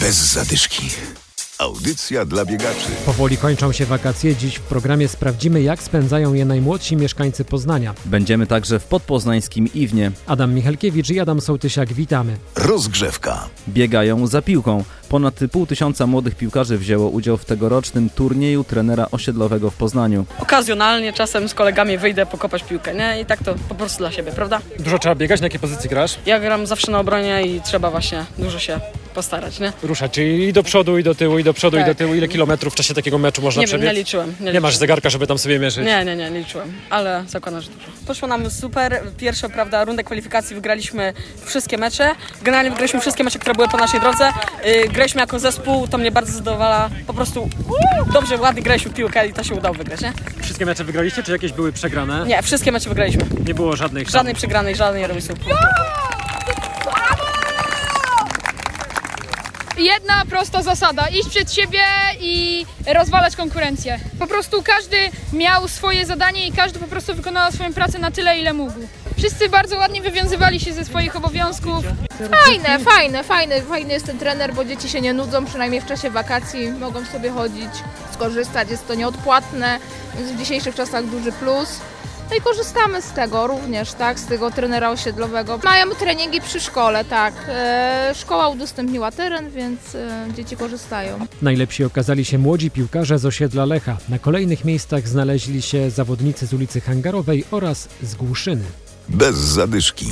Bez zadyszki. Audycja dla biegaczy. Powoli kończą się wakacje. Dziś w programie sprawdzimy, jak spędzają je najmłodsi mieszkańcy Poznania. Będziemy także w podpoznańskim Iwnie. Adam Michalkiewicz i Adam Sołtysiak, witamy. Rozgrzewka. Biegają za piłką. Ponad pół tysiąca młodych piłkarzy wzięło udział w tegorocznym turnieju trenera osiedlowego w Poznaniu. okazjonalnie czasem z kolegami wyjdę pokopać piłkę, nie? I tak to po prostu dla siebie, prawda? Dużo trzeba biegać, na jakiej pozycji grasz? Ja gram zawsze na obronie i trzeba właśnie dużo się postarać, nie? Ruszać, czyli i do przodu, i do tyłu, i do przodu, i Tak. do tyłu. Ile kilometrów w czasie takiego meczu można Nie wiem, przebiec? nie liczyłem. Nie, Nie masz liczyłem. zegarka, żeby tam sobie mierzyć? Nie, nie, nie, nie liczyłem, ale zakładam, że dużo. Poszło nam super. Pierwszą, prawda, rundę kwalifikacji wygraliśmy wszystkie mecze. Generalnie wygraliśmy wszystkie mecze, które były po naszej drodze. Yy, graliśmy jako zespół, to mnie bardzo zadowala. Po prostu dobrze, ładnie graliśmy w piłkę i to się udało wygrać, nie? Wszystkie mecze wygraliście, czy jakieś były przegrane? Nie, wszystkie mecze wygraliśmy. Nie było żadnych. Żadnej przegranej, żadnej remisu. jedna prosta zasada: iść przed siebie i rozwalać konkurencję. Po prostu każdy miał swoje zadanie i każdy po prostu wykonał swoją pracę na tyle, ile mógł. Wszyscy bardzo ładnie wywiązywali się ze swoich obowiązków. Fajne, fajne, fajne, fajny jest ten trener, bo dzieci się nie nudzą, przynajmniej w czasie wakacji mogą sobie chodzić, skorzystać, jest to nieodpłatne, więc w dzisiejszych czasach duży plus. No i korzystamy z tego również, tak, z tego trenera osiedlowego. Mają treningi przy szkole, tak. E, szkoła udostępniła teren, więc e, dzieci korzystają. Najlepsi okazali się młodzi piłkarze z osiedla Lecha. Na kolejnych miejscach znaleźli się zawodnicy z ulicy Hangarowej oraz z Głuszyny. Bez zadyszki.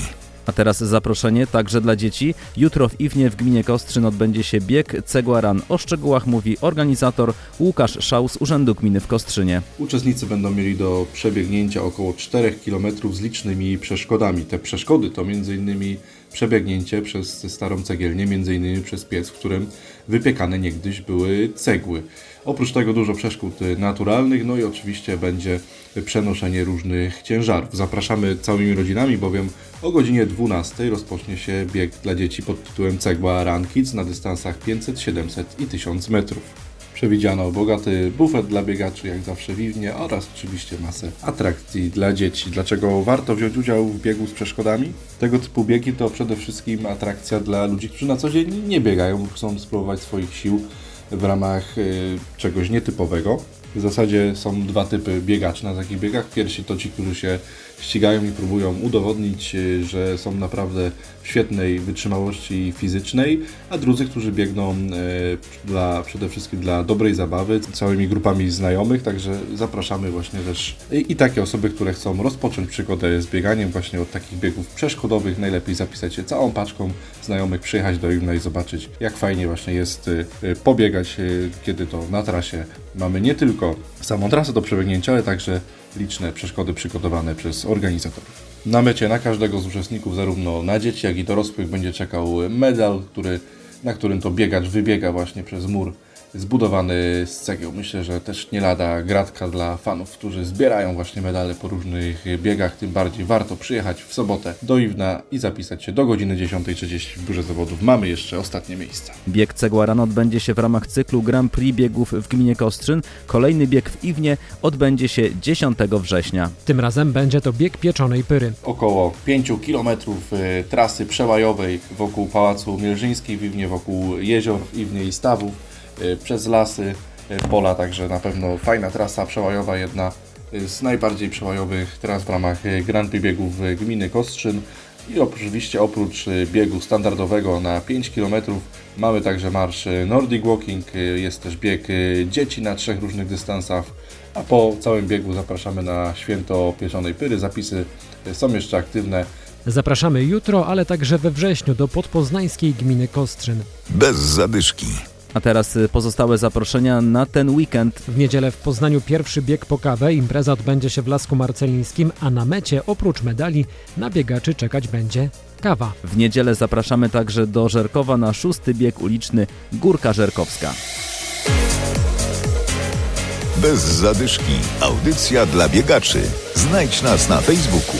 A teraz zaproszenie także dla dzieci. Jutro w Iwnie w gminie Kostrzyn odbędzie się bieg Cegła Ran. O szczegółach mówi organizator Łukasz Szał z Urzędu Gminy w Kostrzynie. Uczestnicy będą mieli do przebiegnięcia około 4 km z licznymi przeszkodami. Te przeszkody to m.in. przebiegnięcie przez starą cegielnię, m.in. przez piec, w którym wypiekane niegdyś były cegły. Oprócz tego dużo przeszkód naturalnych, no i oczywiście będzie przenoszenie różnych ciężarów. Zapraszamy całymi rodzinami, bowiem o godzinie 12 rozpocznie się bieg dla dzieci pod tytułem Cegła Run Kids na dystansach 500, 700 i 1000 metrów. Przewidziano bogaty bufet dla biegaczy, jak zawsze Wiwnie, oraz oczywiście masę atrakcji dla dzieci. Dlaczego warto wziąć udział w biegu z przeszkodami? Tego typu biegi to przede wszystkim atrakcja dla ludzi, którzy na co dzień nie biegają, chcą spróbować swoich sił w ramach y, czegoś nietypowego. W zasadzie są dwa typy biegaczy na takich biegach. Pierwsi to ci, którzy się ścigają i próbują udowodnić, y, że są naprawdę w świetnej wytrzymałości fizycznej, a drudzy, którzy biegną y, dla, przede wszystkim dla dobrej zabawy, całymi grupami znajomych, także zapraszamy właśnie też i, i takie osoby, które chcą rozpocząć przygodę z bieganiem właśnie od takich biegów przeszkodowych. Najlepiej zapisać się całą paczką znajomych, przyjechać do Imna i zobaczyć, jak fajnie właśnie jest y, pobiegać, kiedy to na trasie mamy nie tylko samą trasę do przebiegnięcia, ale także liczne przeszkody przygotowane przez organizatorów. Na mecie na każdego z uczestników, zarówno na dzieci, jak i dorosłych, będzie czekał medal, który, na którym to biegacz wybiega właśnie przez mur zbudowany z cegieł. Myślę, że też nie lada gratka dla fanów, którzy zbierają właśnie medale po różnych biegach. Tym bardziej warto przyjechać w sobotę do Iwna i zapisać się do godziny 10.30 w biurze zawodów. Mamy jeszcze ostatnie miejsca. Bieg Cegła Ran odbędzie się w ramach cyklu Grand Prix biegów w gminie Kostrzyn. Kolejny bieg w Iwnie odbędzie się 10 września. Tym razem będzie to bieg pieczonej pyry. około 5 km y, trasy przełajowej wokół Pałacu Mielżyńskiej w Iwnie, wokół jezior w Iwnie i Stawów, przez lasy, y, pola, także na pewno fajna trasa przełajowa, jedna y, z najbardziej przełajowych tras w ramach y, Grand Prix biegów y, gminy Kostrzyn. I oczywiście oprócz y, biegu standardowego na 5 km mamy także marsz y, Nordic Walking, y, jest też bieg y, dzieci na trzech różnych dystansach, a po całym biegu zapraszamy na święto pieczonej pyry. Zapisy y, są jeszcze aktywne. Zapraszamy jutro, ale także we wrześniu do podpoznańskiej gminy Kostrzyn. Bez zadyszki. A teraz y, pozostałe zaproszenia na ten weekend. W niedzielę w Poznaniu pierwszy bieg po kawę. Impreza odbędzie się w Lasku Marcelińskim, a na mecie oprócz medali na biegaczy czekać będzie kawa. W niedzielę zapraszamy także do Żerkowa na szósty bieg uliczny Górka Żerkowska. Bez zadyszki. Audycja dla biegaczy. Znajdź nas na Facebooku.